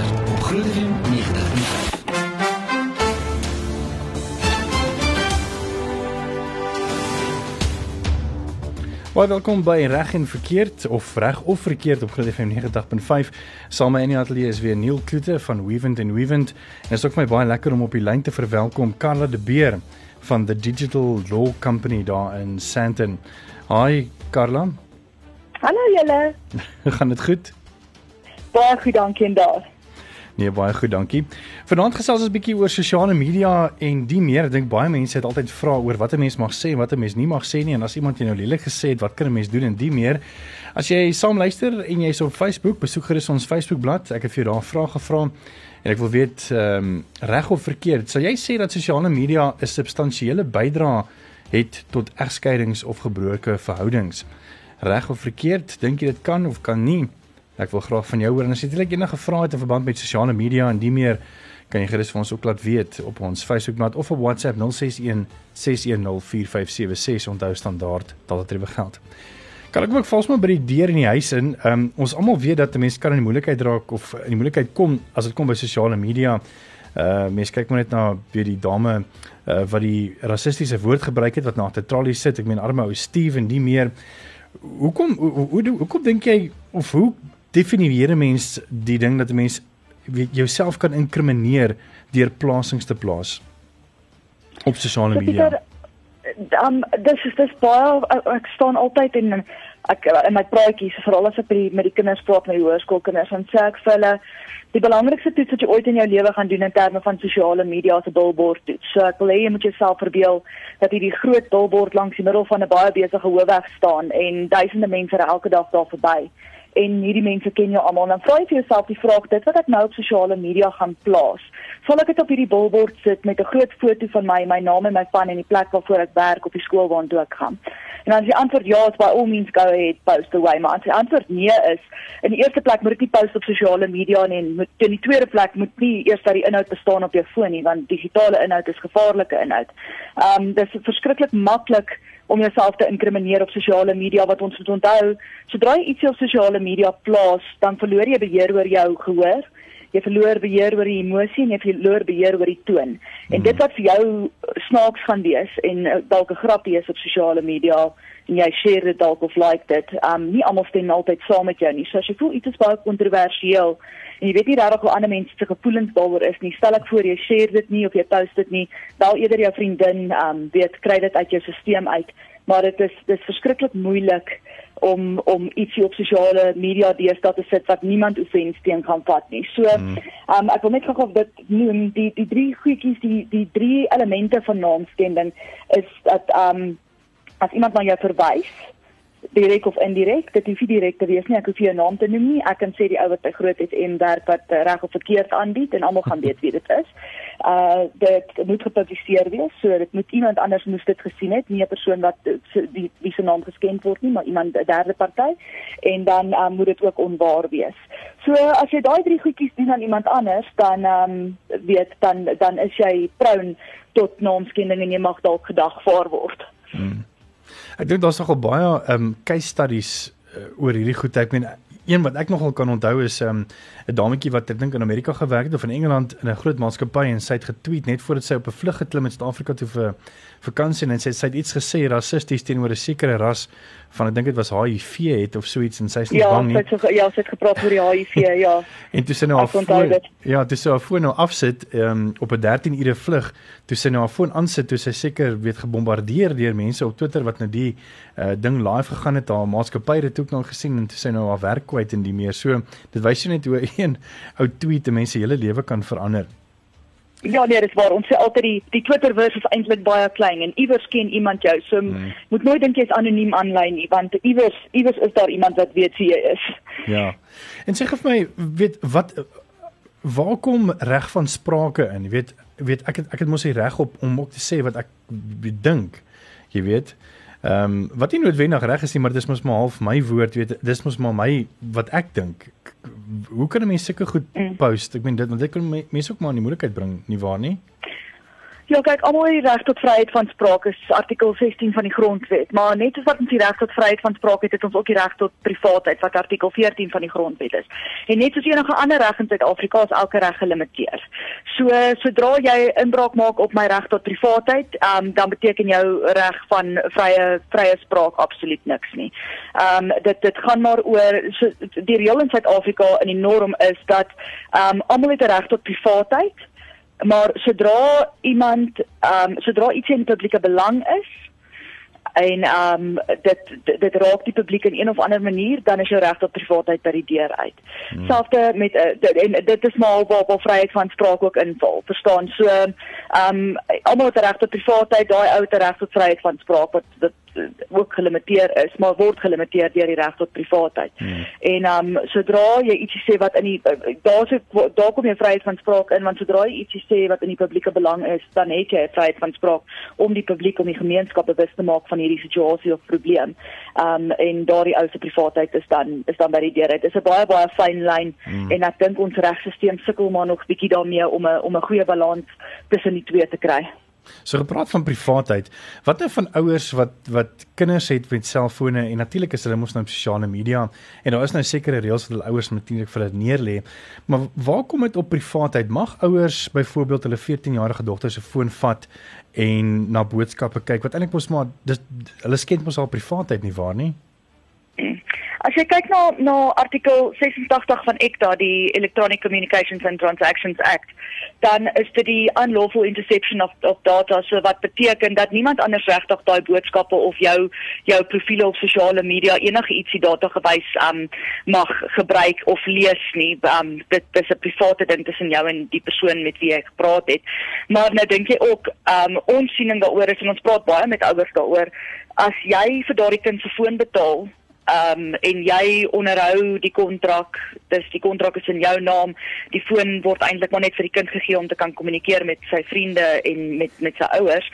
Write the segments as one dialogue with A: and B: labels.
A: verkeerd op Groot FM 90.5.
B: Baie welkom by Reg en Verkeerd of Reg of Verkeerd op Groot FM 90.5. Saam met in die ateljee is weer Neil Kloete van Weavent and Weavent. En dit is ook my baie lekker om op die lyn te verwelkom Karla De Beer van the Digital Law Company daar in Sandton. Hi Karla.
C: Hallo julle.
B: Gaan dit goed?
C: Baie goed, dankie en daar.
B: Nee, baie goed, dankie. Vanaand gesels ons 'n bietjie oor sosiale media en die meer. Ek dink baie mense het altyd vra oor wat 'n mens mag sê en wat 'n mens nie mag sê nie en as iemand jou nou lelik gesê het, wat kan 'n mens doen en die meer. As jy saam luister en jy's op Facebook, besoek gerus ons Facebookblad. Ek het vir jou daar 'n vraag gevra en ek wil weet ehm um, reg of verkeerd. Sal jy sê dat sosiale media 'n substansiële bydrae het tot egskeidings of gebroke verhoudings? Reg of verkeerd? Dink jy dit kan of kan nie? Ek wil graag van jou hoor en as jy het enige vrae het in verband met sosiale media en die meer kan jy gerus vir ons ook laat weet op ons Facebookblad of op WhatsApp 061 610 4576 onthou standaard rewe geld. Kan ek ook vals maar by die deur in die huis in. Um, ons almal weet dat 'n mens kan in die moeilikheid raak of in die moeilikheid kom as dit kom by sosiale media. Uh mense kyk maar net na weer die dame uh, wat die rassistiese woord gebruik het wat na 'n tralie sit. Ek meen arme ou Steve en die meer. Hoekom hoe hoe, hoe, hoe kom dink jy of hoe definieer 'n mens die ding dat 'n mens weet jouself kan inkrimineer deur plasings te plaas op sosiale media.
C: Um dis is dis baie ek staan altyd in ek in my praatjies veral as ek by die met die kinders praat met die hoërskoolkinders en sê ek vir hulle die belangrikste toets wat jy ooit in jou lewe gaan doen in terme van sosiale media is 'n billboard toets. So ek wil hê jy moet jouself verbeel dat jy die groot billboard langs die middel van 'n baie besige hoofweg staan en duisende mense ry elke dag daar verby en hierdie mense ken jou almal. Dan vra jy vir jouself die vraag dit wat ek nou op sosiale media gaan plaas. Sal ek dit op hierdie billboard sit met 'n groot foto van my, my naam en my van en die plek waarvoor ek werk op die skool waartoe ek gaan? En as die antwoord ja is, by all means go ahead, post away. Maar as die antwoord nee is, in die eerste plek moet ek nie post op sosiale media nie en moet in die tweede plek moet nie eers dat die inhoud bestaan op jou foon nie, want digitale inhoud is gevaarlike inhoud. Ehm um, dis verskriklik maklik om jouself te inkrimineer op sosiale media wat ons moet onthou, sodra jy iets op sosiale media plaas, dan verloor jy beheer oor jou gehoor. Jy verloor beheer oor die emosie en jy verloor beheer oor die toon. En dit wat vir jou snaaks gaan wees en uh, dalk 'n grappie is op sosiale media jy share dit dalk of like dit, um nie almal stem altyd saam met jou nie. So as jy voel iets is baie kontroversieel en jy weet nie regtig hoe ander mense se gevoelens daaroor is nie, stel ek voor jy share dit nie of jy post dit nie, bel eerder jou vriendin, um weet kry dit uit jou stelsel uit maar dit is dit is verskriklik moeilik om om ietsie op sosiale media deesdae te sit wat niemand offens teen kan vat nie. So, mm. um, ek wil net gou of dit noem die die drie goedjies die die drie elemente van naamskending is dat um as iemand na jou verwys direk of indirek, dit hoef nie direk te wees nie. Ek hoef jou naam te noem nie. Ek kan sê die ou wat by Groot FM werk wat uh, reg of verkeerd aanbied en almal gaan weet wie dit is. Uh dit moet gepubliseer wees, so dit moet iemand anders moes dit gesien het, nie 'n persoon wat die wie se naam geskend word nie, maar iemand 'n derde party en dan uh, moet dit ook onwaar wees. So as jy daai drie goedjies doen aan iemand anders, dan um, weet dan dan is jy prone tot naamskending en jy mag dalk gedagvaar word. Hmm.
B: Ek dink daar's nogal baie ehm um, case studies uh, oor hierdie goed. Ek meen een wat ek nogal kan onthou is ehm, 'n um, dametjie wat ek dink in Amerika gewerk het of in Engeland in 'n groot maatskappy en sy het getweet net voordat sy op 'n vlug geklim het in Suid-Afrika toe vir vakansie en sy, sy het iets gesê rassisties teenoor 'n sekere ras van ek dink dit was HIV het of so iets en sy is nie
C: ja,
B: bang nie.
C: Ja, sy het ja, sy het gepraat oor die HIV, ja.
B: en toe sy nou af voor, Ja, toe sy haar foon nou afsit um, op 'n 13 ure vlug, toe sy nou haar foon aansit, toe sy seker weet gebombardeer deur mense op Twitter wat nou die uh, ding live gegaan het, haar maatskappy het ook nou gesien en toe sy nou haar werk kwyt en die meer. So, dit wys jy net hoe een ou tweet mense hele lewe kan verander.
C: Ja nee, dis waar. Ons sê altyd die die Twitterverse is eintlik baie klein en iewers ken iemand jou. So nee. moet nooit dink jy's anoniem aanlyn nie, want iewers iewers is daar iemand wat weet wie jy is.
B: Ja. En sê vir my, weet wat waar kom reg van sprake in? Jy weet, weet ek het, ek het mos die reg op om ook te sê wat ek dink. Jy weet. Ehm um, wat nie noodwendig reg is nie, maar dis mos maar half my woord, weet dis mos maar my wat ek dink. Hoe kan 'n mens sulke goed mm. post? Ek meen dit want dit kan mense ook maar in die moeilikheid bring, nie waar nie?
C: Ja, kyk, almal het die reg tot vryheid van spraak is artikel 16 van die grondwet, maar net soos wat ons die reg tot vryheid van spraak het, het ons ook die reg tot privaatheid wat artikel 14 van die grondwet is. En net soos enige ander reg in Suid-Afrika is elke reg gelimiteer. So sodra jy inbraak maak op my reg tot privaatheid, um, dan beteken jou reg van vrye vrye spraak absoluut niks nie. Ehm um, dit dit gaan maar oor so, die reël in Suid-Afrika in die norm is dat ehm um, almal het 'n reg tot privaatheid maar sodra iemand ehm um, sodra iets in publieke belang is en ehm um, dit, dit dit raak die publiek in een of ander manier dan is jou reg tot privaatheid by die deur uit. Hmm. Selfs met uh, dit, en dit is maar waar waar vryheid van spraak ook inval. Verstaan? So ehm um, almal het reg tot privaatheid, daai ou het reg tot vryheid van spraak wat dit ook gelimiteer is, maar word gelimiteer deur die reg tot privaatheid. Hmm. En um sodra jy ietsie sê wat in die daar's daar kom jy vryheid van spraak in want sodra jy ietsie sê wat in die publieke belang is, dan het jy vryheid van spraak om die publiek om die gemeenskap bewus te maak van hierdie situasie of probleem. Um en daardie ou se privaatheid is dan is dan by die deur. Dit is 'n baie baie fyn lyn hmm. en ek dink ons regstelsel sukkel maar nog bietjie daarmee om 'n om 'n goeie balans tussen die twee te kry.
B: So gepraat van privaatheid, wat nou van ouers wat wat kinders het met selfone en natuurlik is hulle mos nou op sosiale media en daar is nou sekere reëls wat hulle ouers natuurlik vir hulle neerlê. Maar waar kom dit op privaatheid? Mag ouers byvoorbeeld hulle 14-jarige dogter se foon vat en na boodskappe kyk wat eintlik mos maar dis hulle skend mos al privaatheid nie waar nie?
C: As jy kyk na na artikel 86 van ECTA, die Electronic Communications and Transactions Act, dan is dit die unlawful interception of of data, so wat beteken dat niemand anders regtig daai boodskappe of jou jou profile op sosiale media enige ietsie data gewys um mag gebruik of lees nie. Um dit dis 'n private ding tussen jou en die persoon met wie jy gepraat het. Maar nou dink jy ook um ons siening daaroor is en ons praat baie met ouers daaroor as jy vir daardie kind se foon betaal Ehm um, en jy onderhou die kontrak. Dis die kontrak is in jou naam. Die foon word eintlik maar net vir die kind gegee om te kan kommunikeer met sy vriende en met met sy ouers.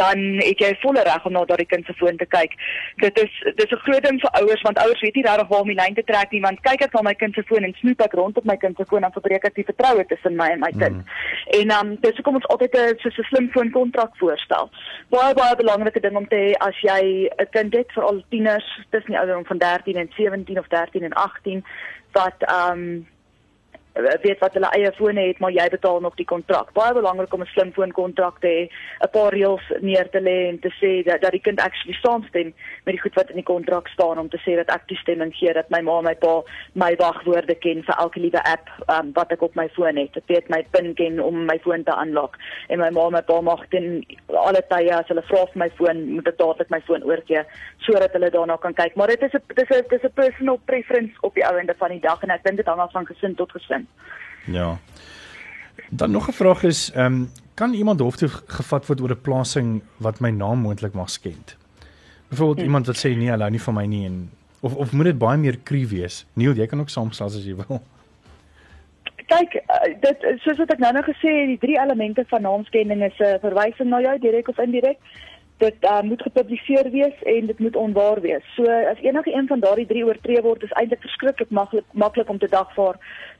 C: Dan het jy volle reg om na daardie kind se foon te kyk. Dit is dis 'n groot ding vir ouers want ouers weet nie regtig waar om die lyn te trek nie want kyk ek na my kind se foon en snoep ek rond op my kind se foon en verbreek ek die vertroue tussen my en my kind. Mm. En ehm um, dis hoekom ons altyd 'n so 'n slim foon kontrak voorstel. Baie baie belangrike ding om te hê as jy 'n kind het vir al tieners tussen die ouderdom van 13 en 17 of 13 en 18 wat ehm um, weet wat hulle eie fone het, maar jy betaal nog die kontrak. Baie belangrik om 'n slim foon kontrak te hê, 'n paar reëls neer te lê en te sê dat dat die kind actually saamstem met die goed wat in die kontrak staan om te sê dat ek toestemming gee dat my ma en my pa my wagwoorde ken vir elke liewe app um, wat ek op my foon het. Ek weet my PIN ken om my foon te unlock en my ma en my pa mag dit alle tye as hulle vra vir my foon, moet ek dadelik my foon oorgee sodat hulle daarna kan kyk. Maar dit is 'n dis 'n dis 'n personal preference op die ou ende van die dag en ek dink dit hang af van gesin tot gesin.
B: Ja. Dan nog 'n vraag is, ehm um, kan iemand hof toe gevat word oor 'n plasing wat my naam moontlik mag skend? Byvoorbeeld hm. iemand wat sê nee, hulle nie van my nie en of of moet dit baie meer kru wees? Neil, jy kan ook saamstel as jy wil.
C: Kyk, uh, dit soos wat ek nou-nou gesê het, die drie elemente van naamskending is 'n uh, verwysing na jou direk of indirek dit uh, moet gepubliseer wees en dit moet onwaar wees. So as enige een van daardie drie oortree word, is eintlik verskriklik maklik maklik om te dagvaar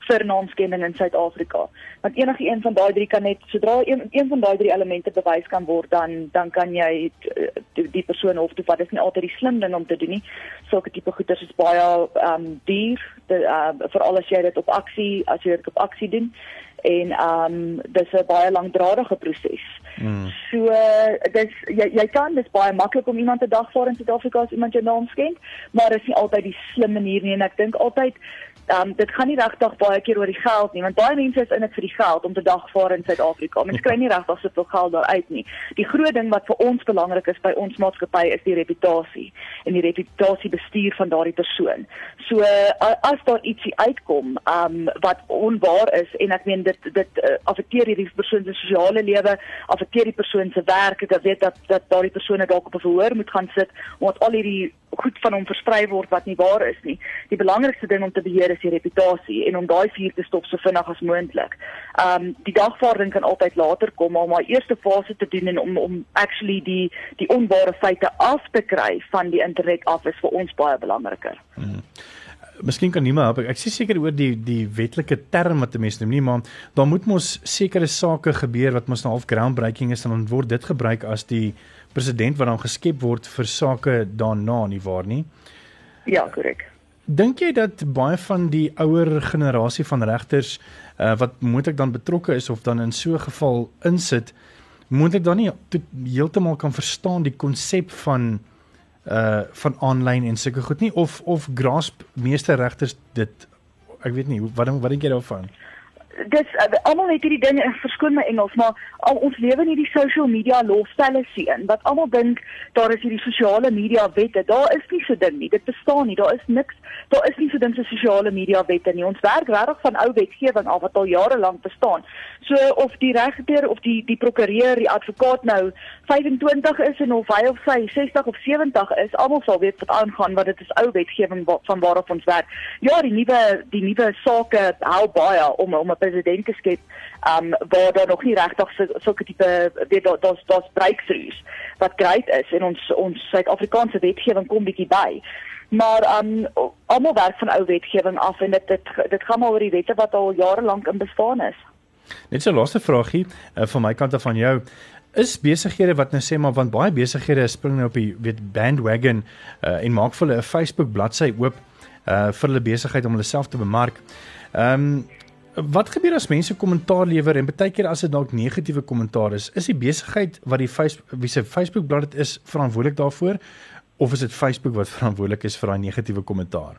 C: vir naamskending in Suid-Afrika. Want enige een van daai drie kan net sodra een, een van daai drie elemente bewys kan word, dan dan kan jy uh, die, die persoon hof toe vat. Dit is nie altyd die slim ding om te doen nie. Sulke tipe goeders is baie ehm um, duur, uh, veral as jy dit op aksie, as jy dit op aksie doen en ehm um, dis 'n baie langdradige proses. Mm. So dis jy jy kan dis baie maklik om iemand te dagvaar in Suid-Afrika as iemand jou naam skenk, maar dit is nie altyd die slim manier nie en ek dink altyd um, dit gaan nie regtig baie keer oor die geld nie want baie mense is in dit vir die geld om te dagvaar in Suid-Afrika. Mense kry nie regtig soveel geld daar uit nie. Die groot ding wat vir ons belangrik is by ons maatskappy is die reputasie en die reputasie bestuur van daardie persoon. So as daar ietsie uitkom um, wat onwaar is en ek meen dit dit uh, affekteer hierdie persoon se sosiale lewe, affekteer die persoon se werk, ek weet dat dat daardie persone dalk op 'n verhoor moet gaan sit omdat al hierdie goed van hom versprei word wat nie waar is nie. Die belangrikste ding om te beheer is die reputasie en om daai vuur te stop so vinnig as moontlik. Um die dagvaarding kan altyd later kom, maar om my eerste fase te doen en om om actually die die onware feite af te kry van die internet af is vir ons baie belangriker. Hmm.
B: Miskien kan niemand help. Ek sê seker oor die die wetlike term wat 'n mens noem nie, maar daar moet mos sekere sake gebeur wat mos nou half groundbreaking is en dan word dit gebruik as die president wat dan geskep word vir sake daarna nie waar nie.
C: Ja, korrek.
B: Dink jy dat baie van die ouer generasie van regters uh, wat moontlik dan betrokke is of dan in so 'n geval insit, moontlik dan nie heeltemal kan verstaan die konsep van uh van aanlyn en sulke goed nie of of grasp meeste regters dit ek weet nie wat wat dink jy daarvan?
C: Dis uh, almal het hierdie dinge verskoon my Engels maar al ons lewe in hierdie social media lofstellesie in wat almal dink daar is hierdie sosiale media wette. Daar is nie so ding nie. Dit bestaan nie. Daar is niks. Daar is nie so ding so sosiale media wette nie. Ons werk regtig van ou wetgewing af wat al jare lank bestaan. So of die regter of die die prokureur die advokaat nou 25 is en of hy of sy 60 of 70 is almal sal weet wat aangaan want dit is ou wetgewing van waarop ons werk. Ja die nuwe die nuwe sake hou baie om om 'n president te skep um waar daar nog nie regtig so sulke tipe weet daar daar's daar's breakthroughs wat great is en ons ons Suid-Afrikaanse wetgewing kom bietjie by. Maar um almal werk van ou wetgewing af en dit dit dit gaan maar oor die wette wat al jare lank in bestaan is.
B: Net so laaste vraagie uh, van my kant af van jou is besighede wat nou sê maar want baie besighede spring nou op die weet bandwagon uh, en maak vir hulle 'n Facebook bladsy oop uh vir hulle besigheid om hulle self te bemark. Ehm um, Wat gebeur as mense kommentaar lewer en baie keer as dit dalk negatiewe kommentaar is, is die besigheid wat die Facebook wie se Facebook bladsy is verantwoordelik daarvoor of is dit Facebook wat verantwoordelik is vir daai negatiewe kommentaar?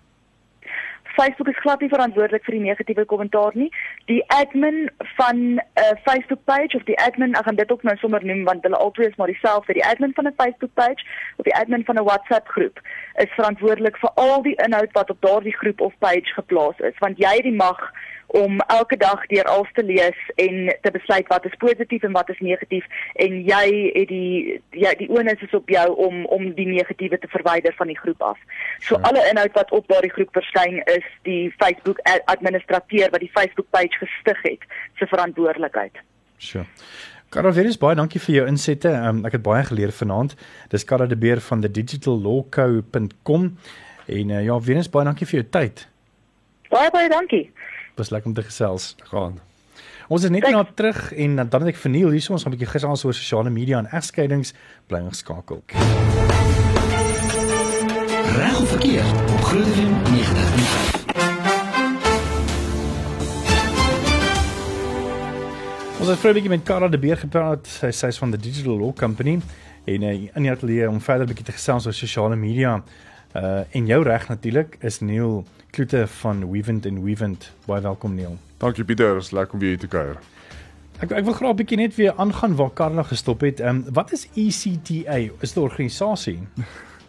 C: Facebook is glad nie verantwoordelik vir die negatiewe kommentaar nie. Die admin van 'n uh, Facebook page of die admin, ek gaan dit ook nou sommer noem want hulle albei is maar dieselfde. Die admin van 'n Facebook page of die admin van 'n WhatsApp groep is verantwoordelik vir al die inhoud wat op daardie groep of page geplaas is, want jy het die mag om elke dag deur alles te lees en te besluit wat is positief en wat is negatief en jy het die jy die onus is op jou om om die negatiewe te verwyder van die groep af. So ja. alle inhoud wat op daardie groep verskyn is die Facebook administrateur wat die Facebook page gestig het se verantwoordelikheid.
B: Sjoe. Karel Veris baie dankie vir jou insette. Um, ek het baie geleer vanaand. Dis Karel de Beer van the digitallawco.com en uh, ja, Veris baie dankie vir jou tyd.
C: Baie baie dankie
B: was lekker om te gesels. Gaan. Ons is net nou terug en dan het ek verniel hier so ons gaan 'n bietjie gesels oor sosiale media en egskeidings bly geskakel.
A: Reg of verkeerd op Groot FM 90.5.
B: Ons het vroeër met Karla de Beer gepraat. Sy sê van the Digital Law Company en uh, in die ateljee om verder 'n bietjie te gesels oor sosiale media. Uh en jou reg natuurlik is Neil Kloete van Weavent en Weavent. Baie welkom Neil.
D: Dankie Pieter, is lekker om weer hier te kuier.
B: Ek ek wil graag 'n bietjie net weer aangaan waar Karla gestop het. Ehm um, wat is ECTA? Is dit 'n organisasie?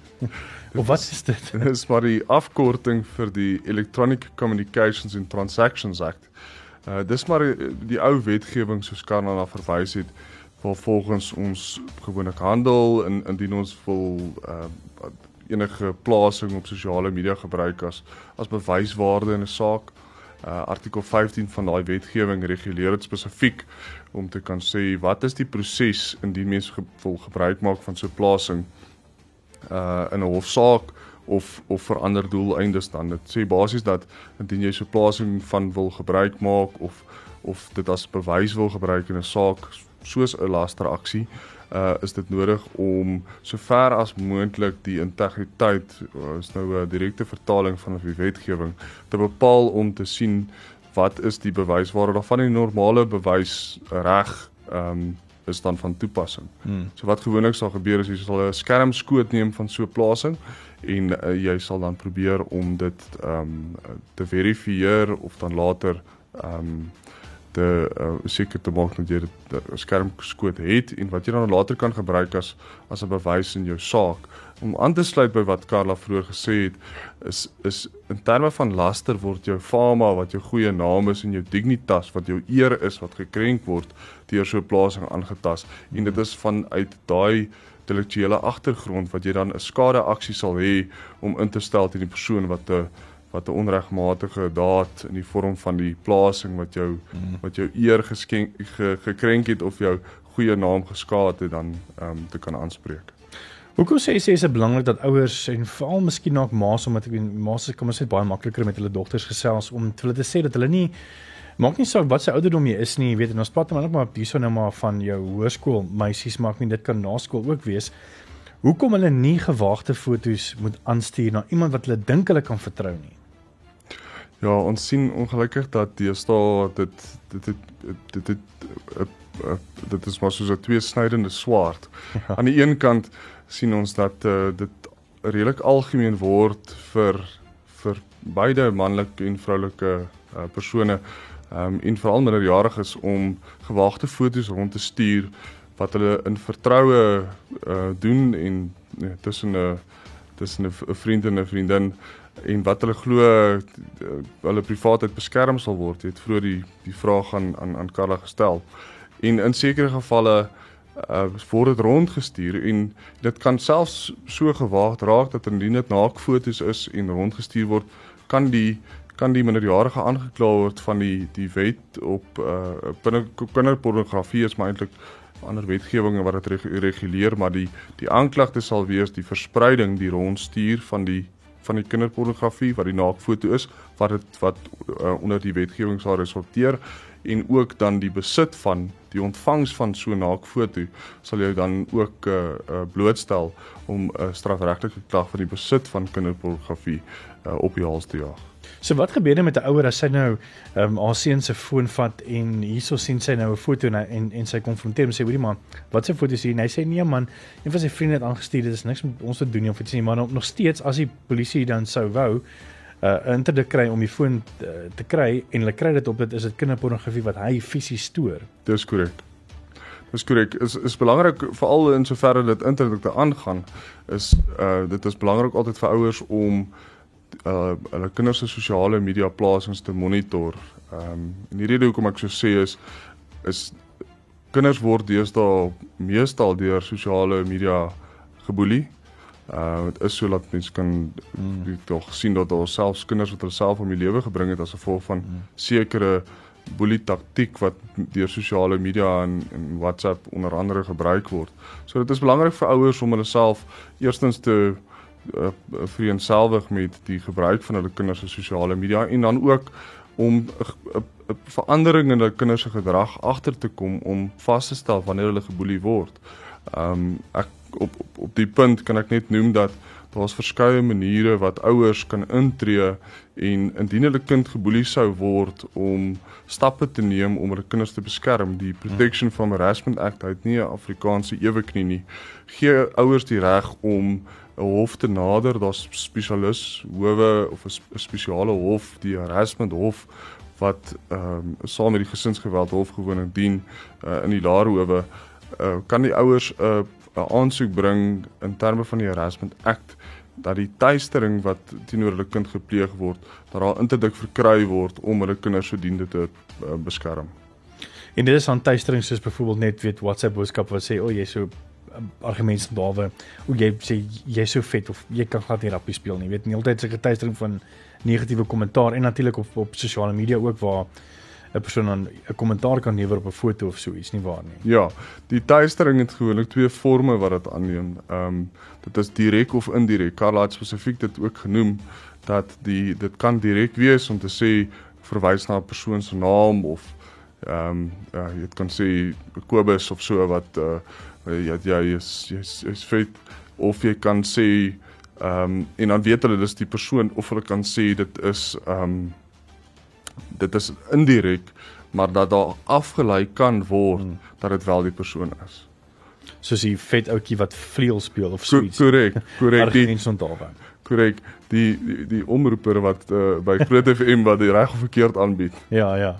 B: of wat is dit?
D: Dit is maar die afkorting vir die Electronic Communications and Transactions Act. Uh dis maar die, die ou wetgewing soos Karla na verwys het waar volgens ons gewoonlik handel in indien ons wil uh enige plasing op sosiale media gebruik as as bewyswaarde in 'n saak. Uh artikel 15 van daai wetgewing reguleer dit spesifiek om te kan sê wat is die proses indien mens ge wil gebruik maak van so 'n plasing uh in 'n hofsaak of of vir ander doeleindes dan. Dit sê basies dat indien jy so 'n plasing van wil gebruik maak of of dit as bewys wil gebruik in 'n saak soos 'n lasteraksie uh is dit nodig om sover as moontlik die integriteit uh, is nou 'n direkte vertaling van die wetgewing te bepaal om te sien wat is die bewyswaarde daarvan die normale bewys reg um is dan van toepassing. Hmm. So wat gewoonlik sal gebeur is jy sal 'n skermskoot neem van so 'n plasing en uh, jy sal dan probeer om dit um te verifieer of dan later um te uh, seker te maak dat jy 'n skermskoot het en wat jy dan later kan gebruik as as 'n bewys in jou saak. Om aan te sluit by wat Karla vroeër gesê het, is is in terme van laster word jou fama wat jou goeie naam is en jou dignitas wat jou eer is wat gekrenk word deur so 'n plasing aangetast en dit is vanuit daai intellektuele agtergrond wat jy dan 'n skadeaksie sal hê om in te stel teen die persoon wat 'n wat 'n onregmatige daad in die vorm van die plasing wat jou mm. wat jou eer geskenk ge, gekrenk het of jou goeie naam geskaad het dan ehm um, te kan aanspreek.
B: Hoekom sê jy sê is dit belangrik dat ouers en veral miskien ook ma's omdat ek ma's kom ons sê baie makliker met hulle dogters gesels om vir hulle te sê dat hulle nie maak nie saak wat sy ouderdom jy is nie, jy weet en ons praat maar net hierso nou maar van jou hoërskool meisies maak nie dit kan na skool ook wees. Hoekom hulle nie gewaagde foto's moet aanstuur na iemand wat hulle dink hulle kan vertrou nie?
D: Ja, ons sien ongelukkig dat deesdae dit dit dit dit dit dit is maar soos 'n tweesnydende swaard. Ja. Aan die een kant sien ons dat uh, dit redelik algemeen word vir vir beide manlike en vroulike uh, persone um, en veral minderjariges om gewaagde foto's rond te stuur wat hulle in vertroue uh, doen en nee, tussen 'n tussen 'n vriend en 'n vriendin en wat hulle glo uh, hulle privaatheid beskerm sal word. Jy het vroeër die die vraag aan aan aan Karla gestel. En in sekere gevalle uh word dit rondgestuur en dit kan selfs so gewaagd raak dat indien dit naakfoto's is en rondgestuur word, kan die kan die minderjarige aangekla word van die die wet op uh kinderpornografie is maar eintlik ander wetgewinge wat dit reguleer maar die die aanklagte sal wees die verspreiding die rondstuur van die van die kinderpornografie wat die naakfoto is wat dit wat uh, onder die wetgewing sal resulteer en ook dan die besit van die ontvangs van so 'n naakfoto sal jou dan ook uh, uh, blootstel om 'n uh, strafregtelike klag vir die besit van kinderpornografie uh, op die hals te jaag.
B: So wat gebeur dan met 'n ouer as sy nou ehm um, haar seun se foon vat en hierso sien sy nou 'n foto en en, en sy konfronteer hom sê hoorie man, wat se foto is hier? En hy sê nee man, een van sy vriende het aangestuur, dit is niks met ons te doen nie of iets nie, maar nog steeds as die polisie dan sou wou 'n uh, interdik kry om die foon te, te kry en hulle kry dit op dit is dit kinderpornografie wat hy fisies stoor.
D: Dis korrek. Dis korrek. Is is belangrik veral in soverre dit interdik te aangaan is uh dit is belangrik altyd vir ouers om uh hulle kinders se sosiale media plasings te monitor. Ehm um, en die rede hoekom ek so sê is is kinders word deesdae meestal deur sosiale media geboelie. Uh dit is so dat mense kan mm. tog sien dat daar selfs kinders wat hulle self om die lewe gebring het as gevolg van mm. sekere boelie taktik wat deur sosiale media en, en WhatsApp onder andere gebruik word. So dit is belangrik vir ouers om hulle self eerstens te uh, vereenselwig met die gebruik van hulle kinders se sosiale media en dan ook om 'n verandering in hulle kinders se gedrag agter te kom om vas te stel wanneer hulle geboelie word. Um, ek op, op op die punt kan ek net noem dat daar's verskeie maniere wat ouers kan intree en indien hulle kind geboelie sou word om stappe te neem om hulle kinders te beskerm. Die Protection from Harassment Act het nie 'n Afrikaanse eweknie nie. Gee ouers die reg om 'n hof te nader, daar's spesialis howe of 'n spesiale hof, die harassment hof wat ehm um, saam met die gesinsgeweld hof gewoonlik dien uh, in die Laarhowe, uh, kan die ouers 'n uh, aansoek bring in terme van die harassment act dat die tuistering wat teenoor hulle kind gepleeg word, dat daar interdik verkry word om hulle kinders sodoende te uh, beskerm.
B: En dit is aan tuistering soos byvoorbeeld net weet WhatsApp boodskap wat sê o, oh, jy's so argumente daarwe hoe jy sê jy's so vet of jy kan glad nie rappie speel nie. Jy weet nie altyd seker tuistering van negatiewe kommentaar en natuurlik op op sosiale media ook waar 'n persoon 'n kommentaar kan lewer op 'n foto of so iets nie waar nie.
D: Ja, die tuistering het gewoonlik twee forme wat dit aanneem. Ehm um, dit is direk of indirek. Karl het spesifiek dit ook genoem dat die dit kan direk wees om te sê verwys na 'n persoon se naam of ehm um, ja, jy kan sê Kobus of so wat uh Eh, ja ja jy's jy's jy's vet. Of jy kan sê ehm um, en dan weet hulle dis die persoon of hulle kan sê dit is ehm um, dit is indirek maar dat daar afgelei kan word hmm. dat dit wel die persoon is.
B: Soos die vet ouetjie wat vleuel speel of so iets.
D: korrek korrek
B: die onthaalbaar
D: korrek die die die omroeper wat uh, by Groot FM wat die reg of verkeerd aanbied.
B: Ja, ja.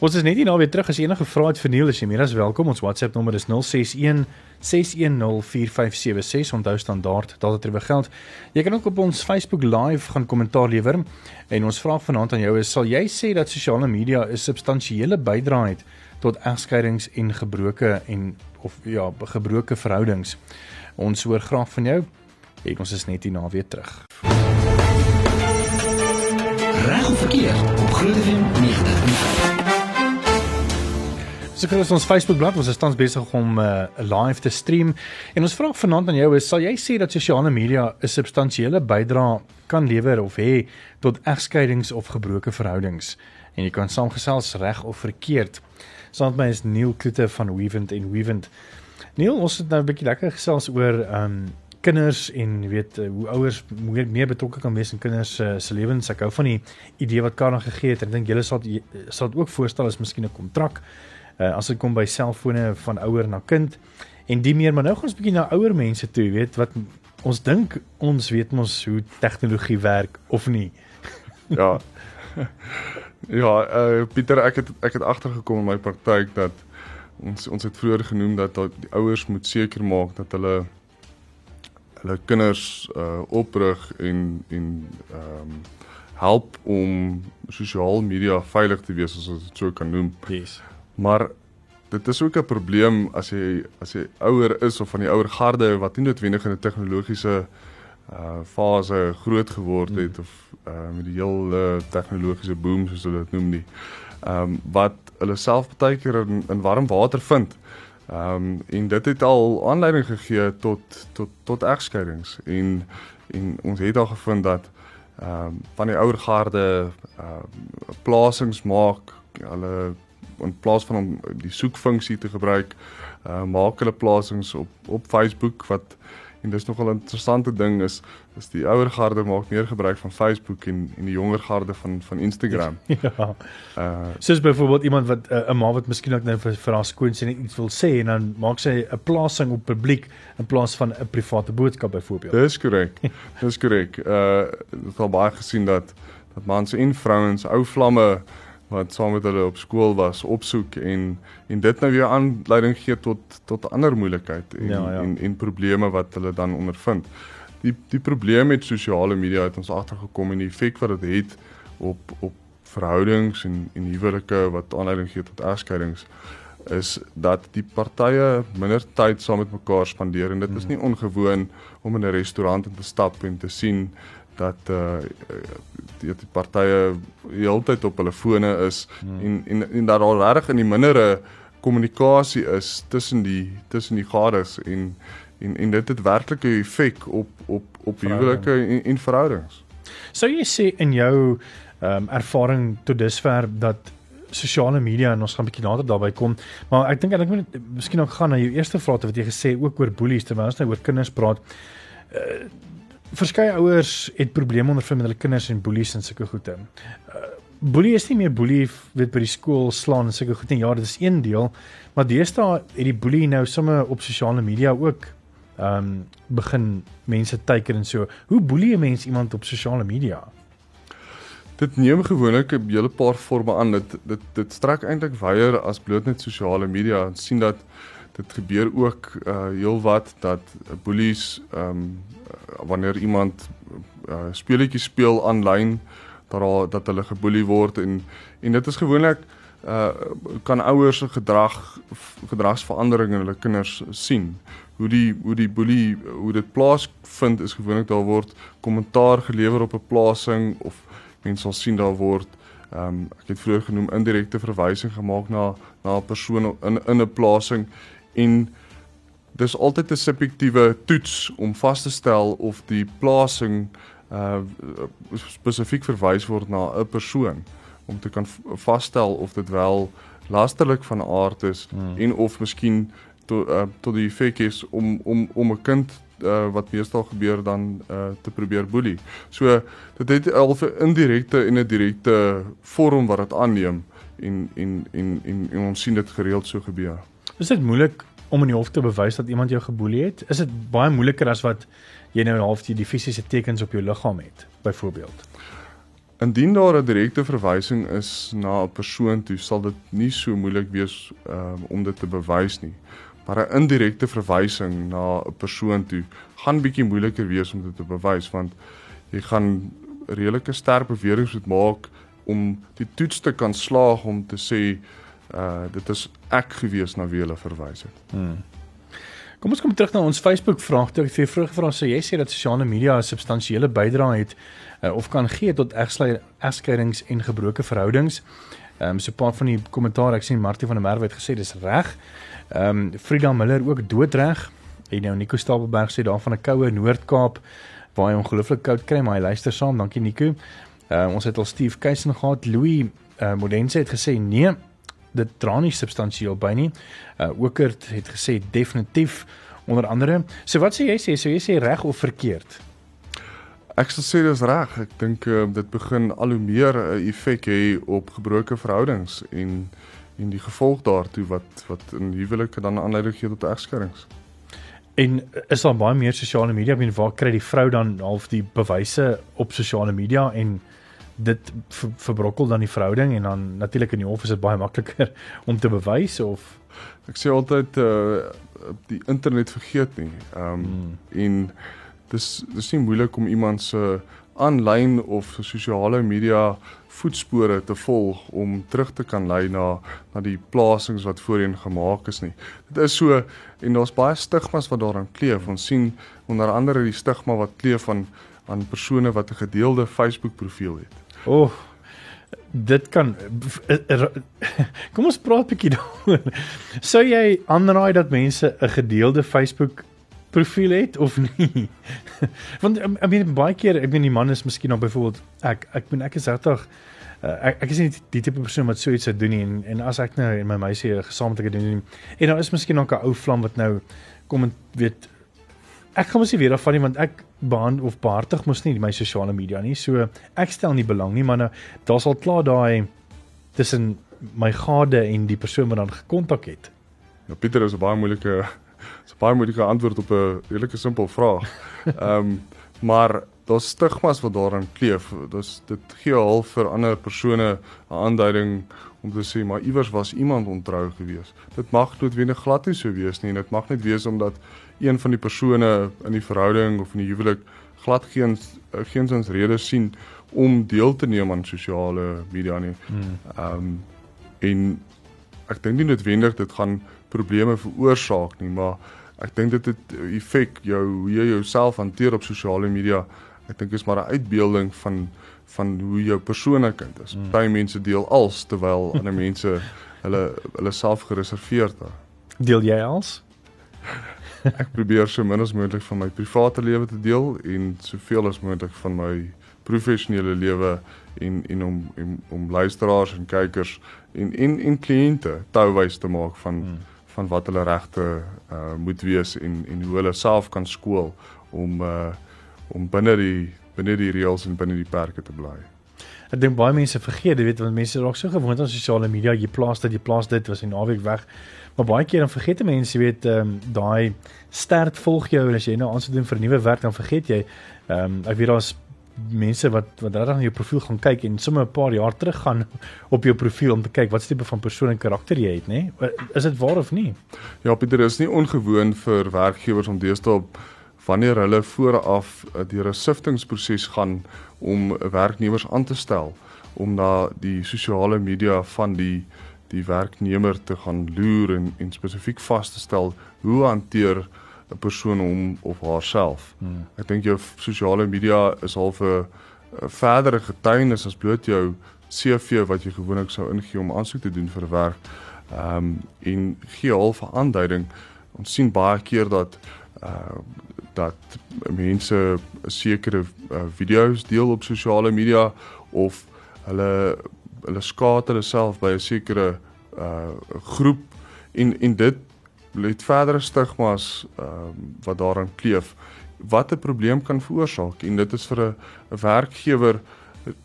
B: Ons is net hier nou weer terug as enige vrae het vir Neil, as jy meer as welkom. Ons WhatsApp nommer is 061 6104576. Onthou standaard dat dit terwyl geld. Jy kan ook op ons Facebook live gaan kommentaar lewer en ons vraag vanaand aan jou is sal jy sê dat sosiale media 'n substansiële bydrae het tot egskeidings en gebroke en of ja, gebroke verhoudings? Ons hoor graag van jou. En ons is net hier na weer terug.
A: Reg of verkeerd op Groot FM 90.5.
B: So kyk ons ons Facebookblad, ons is tans besig om 'n uh, live te stream en ons vra vanaand aan jou is sal jy sê dat sosiale media 'n substansiële bydrae kan lewer of hê tot egskeidings of gebroke verhoudings en jy kan saamgesels reg of verkeerd. Saam met my is Neil Kloete van Weavent en Weavent. Neil, ons het nou 'n bietjie lekker gesels oor ehm um, kinders en jy weet uh, hoe ouers meer, meer betrokke kan wees in kinders uh, se lewens. Ek hou van die idee wat Karel gegee het. Ek dink julle sal sal dit ook voorstel as miskien 'n kontrak uh, as dit kom by selfone van ouer na kind en die meer maar nou gaan ons bietjie na ouer mense toe weet wat ons dink ons weet mos hoe tegnologie werk of nie
D: ja ja uh, Pieter ek het ek het agtergekom in my praktyk dat ons ons het vroeër genoem dat die ouers moet seker maak dat hulle hulle kinders uh oprig en en ehm um, help om sosiale media veilig te wees as ons dit so kan noem.
B: Yes.
D: Maar dit is ook 'n probleem as jy as jy ouer is of van die ouer garde wat nie noodwendig in 'n tegnologiese uh fase groot geword het hmm. of uh met die heel uh, tegnologiese boom soos hulle dit noem nie. Ehm um, wat hulle self baie keer in, in warm water vind. Ehm um, en dit het al aanleiding gegee tot tot tot egskeidings. En en ons het al gevind dat ehm um, van die ouer garde ehm uh, plasings maak hulle in plaas van om die soekfunksie te gebruik, uh, maak hulle plasings op op Facebook wat en dis nogal 'n interessante ding is is die ouer garde maak meer gebruik van Facebook en en die jonger garde van van Instagram.
B: ja. Uh soos byvoorbeeld iemand wat uh, 'n uh, ma wat miskien ook nou vir, vir haar skoonseun iets wil sê en dan maak sy 'n plasing op publiek in plaas van 'n private boodskap byvoorbeeld.
D: Dis korrek. Dis korrek. Uh dit het baie gesien dat dat mans en vrouens ou vlamme wat saam met hulle op skool was opsoek en en dit nou weer aanleiding gee tot tot ander moeilikheid en, ja, ja. en en probleme wat hulle dan ondervind. Die die probleem met sosiale media het ons agtergekom en die effek wat dit het, het op op verhoudings en en huwelike wat aanleiding gee tot egskeidings is dat die partye minder tyd saam met mekaar spandeer en dit is mhm. nie ongewoon om in 'n restaurant in te stap en te sien dat uh die, die partye heeltyd op hulle fone is hmm. en en en dat daar reg in die mindere kommunikasie is tussen die tussen die gades en en en dit het werklik 'n effek op op op huwelike en, en verhoudings.
B: Sou jy sê in jou ehm um, ervaring tot dusver dat sosiale media en ons gaan 'n bietjie later daarby kom, maar ek dink ek moet miskien ook gaan na jou eerste vraag wat jy gesê ook oor boelies terwyl ons nou oor kinders praat. Uh, verskeie ouers het probleme ondervind met hulle kinders en boelies en sulke goede. Uh, boelie is nie meer boelie weet by die skool slaan en sulke goed nie. Ja, dit is een deel, maar deesdae het die boelie nou sommer op sosiale media ook ehm um, begin mense teiken en so. Hoe boelie 'n mens iemand op sosiale media?
D: Dit neem gewoonlik 'n hele paar forme aan. Dit dit dit strek eintlik wyer as bloot net sosiale media. Ons sien dat dit gebeur ook uh heelwat dat boelies ehm um, wanneer iemand uh, speletjies speel aanlyn dat daar dat hulle geboelie word en en dit is gewoonlik uh kan ouers se gedrag gedragsverandering in hulle kinders sien. Hoe die hoe die boelie hoe dit plaasvind is gewoonlik daar word kommentaar gelewer op 'n plasing of mense sal sien daar word ehm um, ek het vroeër genoem indirekte verwysing gemaak na na 'n persoon in in 'n plasing en dis altyd 'n subjektiewe toets om vas te stel of die plasing uh spesifiek verwys word na 'n persoon om te kan vasstel of dit wel lasterlik van aard is hmm. en of miskien tot uh, tot die effek is om om om 'n kind uh, wat meestal gebeur dan uh, te probeer boelie. So dit het al 'n indirekte en 'n direkte vorm wat dit aanneem en en en en, en ons sien dit gereeld so gebeur.
B: Is dit moeilik om in die hof te bewys dat iemand jou geboelie het? Is dit baie moeiliker as wat jy nou half die, die fisiese tekens op jou liggaam het, byvoorbeeld?
D: Indien daar 'n direkte verwysing is na 'n persoon toe, sal dit nie so moeilik wees um, om dit te bewys nie. Maar 'n indirekte verwysing na 'n persoon toe gaan bietjie moeiliker wees om dit te bewys want jy gaan redelike sterk beweringe moet maak om die toets te kan slaag om te sê uh dit is ek gewees na wie hulle verwys het. Hmm.
B: Kom ons kom terug na ons Facebook vraag. Ek vir vroeg gevra sê jy sê dat sosiale media 'n substansiële bydrae het uh, of kan gee tot egskeidings en gebroke verhoudings. Ehm um, so 'n paar van die kommentaar ek sien Martie van der Merwe het gesê dis reg. Ehm um, Frida Miller ook doodreg. En nou Nico Stapelberg sê daar van 'n koue Noord-Kaap waar hy ongelooflik koud kry, maar hy luister saam. Dankie Nico. Ehm uh, ons het al Steve Keisen gehad. Louis uh, Modense het gesê nee, dit dra nie substansieel by nie. Uh Okert het gesê definitief onder andere. So wat sê jy sê? So jy sê reg of verkeerd?
D: Ek sal sê dis reg. Ek dink uh, dit begin al hoe meer 'n uh, effek hê op gebroke verhoudings en en die gevolg daartoe wat wat in huwelike dan aanleiding gee tot egskeidings.
B: En is daar baie meer sosiale media, ek bedoel waar kry die vrou dan half die bewyse op sosiale media en dit ver, verbrokkel dan die verhouding en dan natuurlik in die hof is dit baie makliker om te bewys of
D: ek sê altyd uh die internet vergeet nie. Ehm um, hmm. en dis dis nie moeilik om iemand se aanlyn of sosiale media voetspore te volg om terug te kan lei na na die plasings wat voorheen gemaak is nie. Dit is so en daar's baie stigmas wat daaraan kleef. Ons sien onder andere die stigma wat kleef aan aan persone wat 'n gedeelde Facebook profiel het.
B: O oh, dit kan Kom ons praat 'n bietjie daaroor. Sou jy aanraai dat mense 'n gedeelde Facebook profiel het of nie. Want ek meen baie keer, ek meen die man is miskien nou byvoorbeeld ek ek meen ek is regtig uh, ek ek is nie die tipe persoon wat so iets sou doen nie en en as ek nou en my meisie gesamentlik doen nie. En daar is miskien nog 'n ou vlam wat nou kom en weet ek gaan mos nie weer af van nie want ek baan of behartig mos nie my sosiale media nie. So ek stel nie belang nie, maar nou daar's al klaar daai tussen my gade en die persoon wat dan gekontak het.
D: Ja Pieter is 'n baie moeilike Dis 'n baie moeilike antwoord op 'n redelike simpel vraag. Ehm um, maar daar's stigmas wat daaraan kleef. Dis dit gee al vir ander persone 'n aanduiding om te sê maar iewers was iemand ontrou gewees. Dit mag noodwendig glad nie so wees nie en dit mag net wees omdat een van die persone in die verhouding of in die huwelik glad geen geensins redes sien om deel te neem aan sosiale media nie. Hmm. Ehm um, en ek dink nie noodwendig dit gaan probleme veroorsaak nie, maar ek dink dit het effek jou hoe jy jouself hanteer op sosiale media. Ek dink is maar 'n uitbeelding van van hoe jou persoonlikheid is. Mm. Baie mense deel als terwyl ander mense hulle hulle self gereserveerd het.
B: Deel jy als?
D: Ek probeer so min as moontlik van my private lewe te deel en soveel as moontlik van my professionele lewe en en om en, om luisteraars en kykers en en en kliënte touwys te maak van hmm van wat hulle regte uh moet wees en en hoe hulle self kan skool om uh om binne die binne die reëls en binne die perke te bly.
B: Ek dink baie mense vergeet, jy weet, want mense raak so gewoond aan sosiale media, jy plaas dit, jy plaas dit, was 'n naweek weg. Maar baie keer dan vergeet mense, weet, ehm um, daai sterk volg jou en as jy nou aansoek doen vir 'n nuwe werk, dan vergeet jy ehm um, ek weet daar's mense wat wat regtig na jou profiel gaan kyk en sommer 'n paar jaar terug gaan op jou profiel om te kyk wat tipe van persoon en karakter jy het, nê? Is dit waar of nie?
D: Ja, Pieter, is nie ongewoon vir werkgewers om deesdae wanneer hulle vooraf eh, deur 'n siftingproses gaan om werknemers aan te stel om na die sosiale media van die die werknemer te gaan loer en en spesifiek vas te stel hoe hanteer 'n persoon hom of haarself. Hmm. Ek dink jou sosiale media is half 'n verdere getuienis as bloot jou CV wat jy gewoonlik sou ingee om aansoek te doen vir werk. Ehm um, en gee half 'n aanduiding. Ons sien baie keer dat uh dat mense sekere uh, video's deel op sosiale media of hulle hulle skaat hulle self by 'n sekere uh groep en en dit het verdere stigmas ehm um, wat daaraan kleef wat 'n probleem kan veroorsaak en dit is vir 'n werkgewer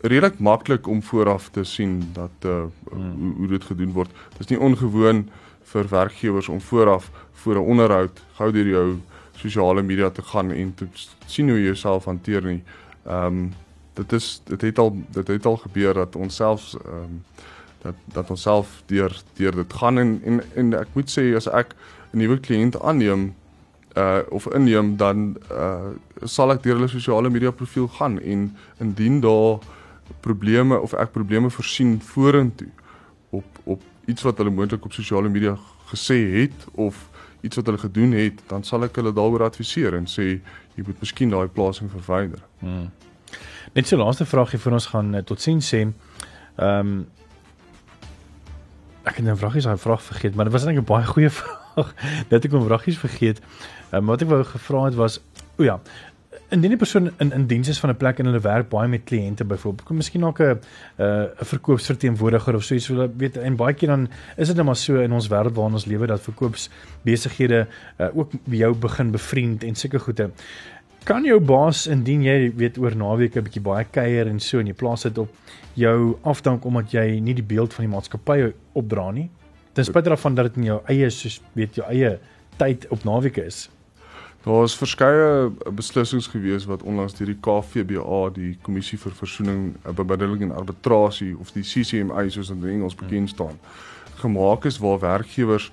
D: redelik maklik om vooraf te sien dat uh, hmm. hoe, hoe dit gedoen word. Dit is nie ongewoon vir werkgewers om vooraf voor 'n onderhoud gou deur jou sosiale media te gaan en te sien hoe jy jouself hanteer nie. Ehm um, dit is dit het al dit het al gebeur dat ons self ehm um, dat dat ons self deur deur dit gaan en en en ek moet sê as ek 'n nuwe kliënt aanneem uh of inneem dan uh sal ek deur hulle sosiale media profiel gaan en indien daar probleme of ek probleme voorsien vorentoe op op iets wat hulle moontlik op sosiale media gesê het of iets wat hulle gedoen het, dan sal ek hulle daaroor adviseer en sê jy moet miskien daai plasing verwyder. Hmm.
B: Net so laaste vraagie vir ons gaan uh, tot sien sê. Ehm um, ek het 'n vragies daai vraag vergeet, maar dit was net 'n baie goeie vraag. Net ek 'n vragies vergeet. Um, wat ek wou gevra het was, o ja, indien 'n persoon in in diens is van 'n plek en hulle werk baie met kliënte byvoorbeeld, kom miskien ook 'n uh, 'n verkoopsverteenwoordiger of so iets, so weet en baie keer dan is dit net maar so in ons wêreld waarin ons lewe dat verkoopsbesighede uh, ook jou begin bevriend en sulke goede. Kan jou baas indien jy weet oor naweek 'n bietjie baie kuier en so en jy plaas dit op jou afdank omdat jy nie die beeld van die maatskappy opdra nie? Ten spyte daarvan dat dit in jou eie soos weet jou eie tyd op naweke is.
D: Daar is verskeie beslissings gewees wat onlangs deur die KVBA, die Kommissie vir Versoening, Bemiddeling en Arbitrasie of die CCMA soos dit in Engels bekend staan, gemaak is waar werkgewers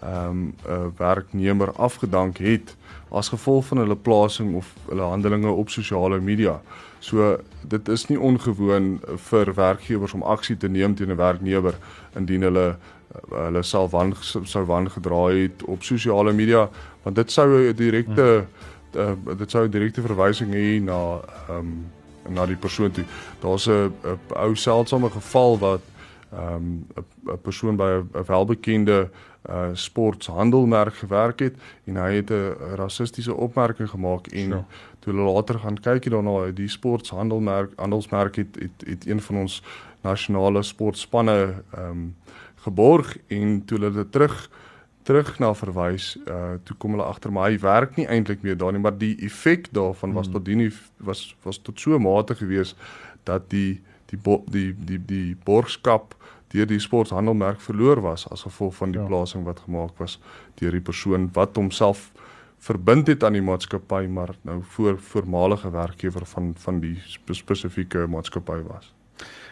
D: ehm um, 'n werknemer afgedank het as gevolg van hulle plasing of hulle handelinge op sosiale media. So dit is nie ongewoon vir werkgewers om aksie te neem teen 'n werknemer indien hulle hulle sal wan sou wan gedraai het op sosiale media want dit sou 'n direkte uh, dit sou 'n direkte verwysing hê na ehm um, na die persoon toe. Daar's 'n ou seldsame geval wat ehm um, 'n persoon by 'n welbekende uh sporthandelmerk gewerk het en hy het 'n rassistiese opmerking gemaak en sure. toe hulle later gaan kyk daarna die sporthandelmerk handelsmerk het, het het een van ons nasionale sportspanne ehm um, geborg en toe hulle dit terug terug na verwys uh toe kom hulle agter maar hy werk nie eintlik meer daar nie maar die effek daarvan was hmm. tot die was was tot so mate gewees dat die die die die die borgskap deur die sporthandelmerk verloor was as gevolg van die ja. plasing wat gemaak was deur die persoon wat homself verbind het aan die maatskappy maar nou voor voormalige werkgewer van van die spesifieke maatskappy was.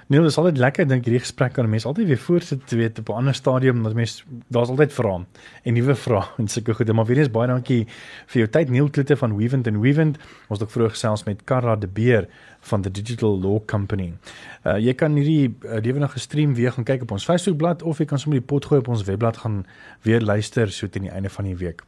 B: Nee, dit is altyd lekker dink hierdie gesprek kan mense altyd weer voortsit te weet op 'n ander stadium dat mense daar's altyd vrae en nuwe vrae en sulke goede. Maar weer eens baie dankie vir jou tyd Neil Klitte van Weavent and Weavent. Ons het ook vroeër gesels met Karla de Beer van the Digital Law Company. Uh jy kan hierdie uh, lewendige stream weer gaan kyk op ons Facebookblad of jy kan sommer die pot gooi op ons webblad gaan weer luister so teen die einde van die week.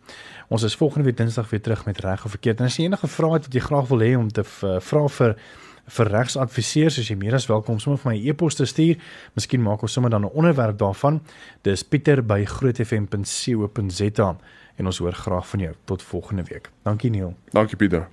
B: Ons is volgende week Dinsdag weer terug met reg of verkeerd. En as jy enige vrae het wat jy graag wil hê om te uh, vra vir vir regsadviseurs as jy meer as welkom sommer vir my e-pos te stuur. Miskien maak ons sommer dan 'n onderwerp daarvan. Dis pieter@grootfm.co.za en ons hoor graag van jou. Tot volgende week. Dankie Neil.
D: Dankie Pieter.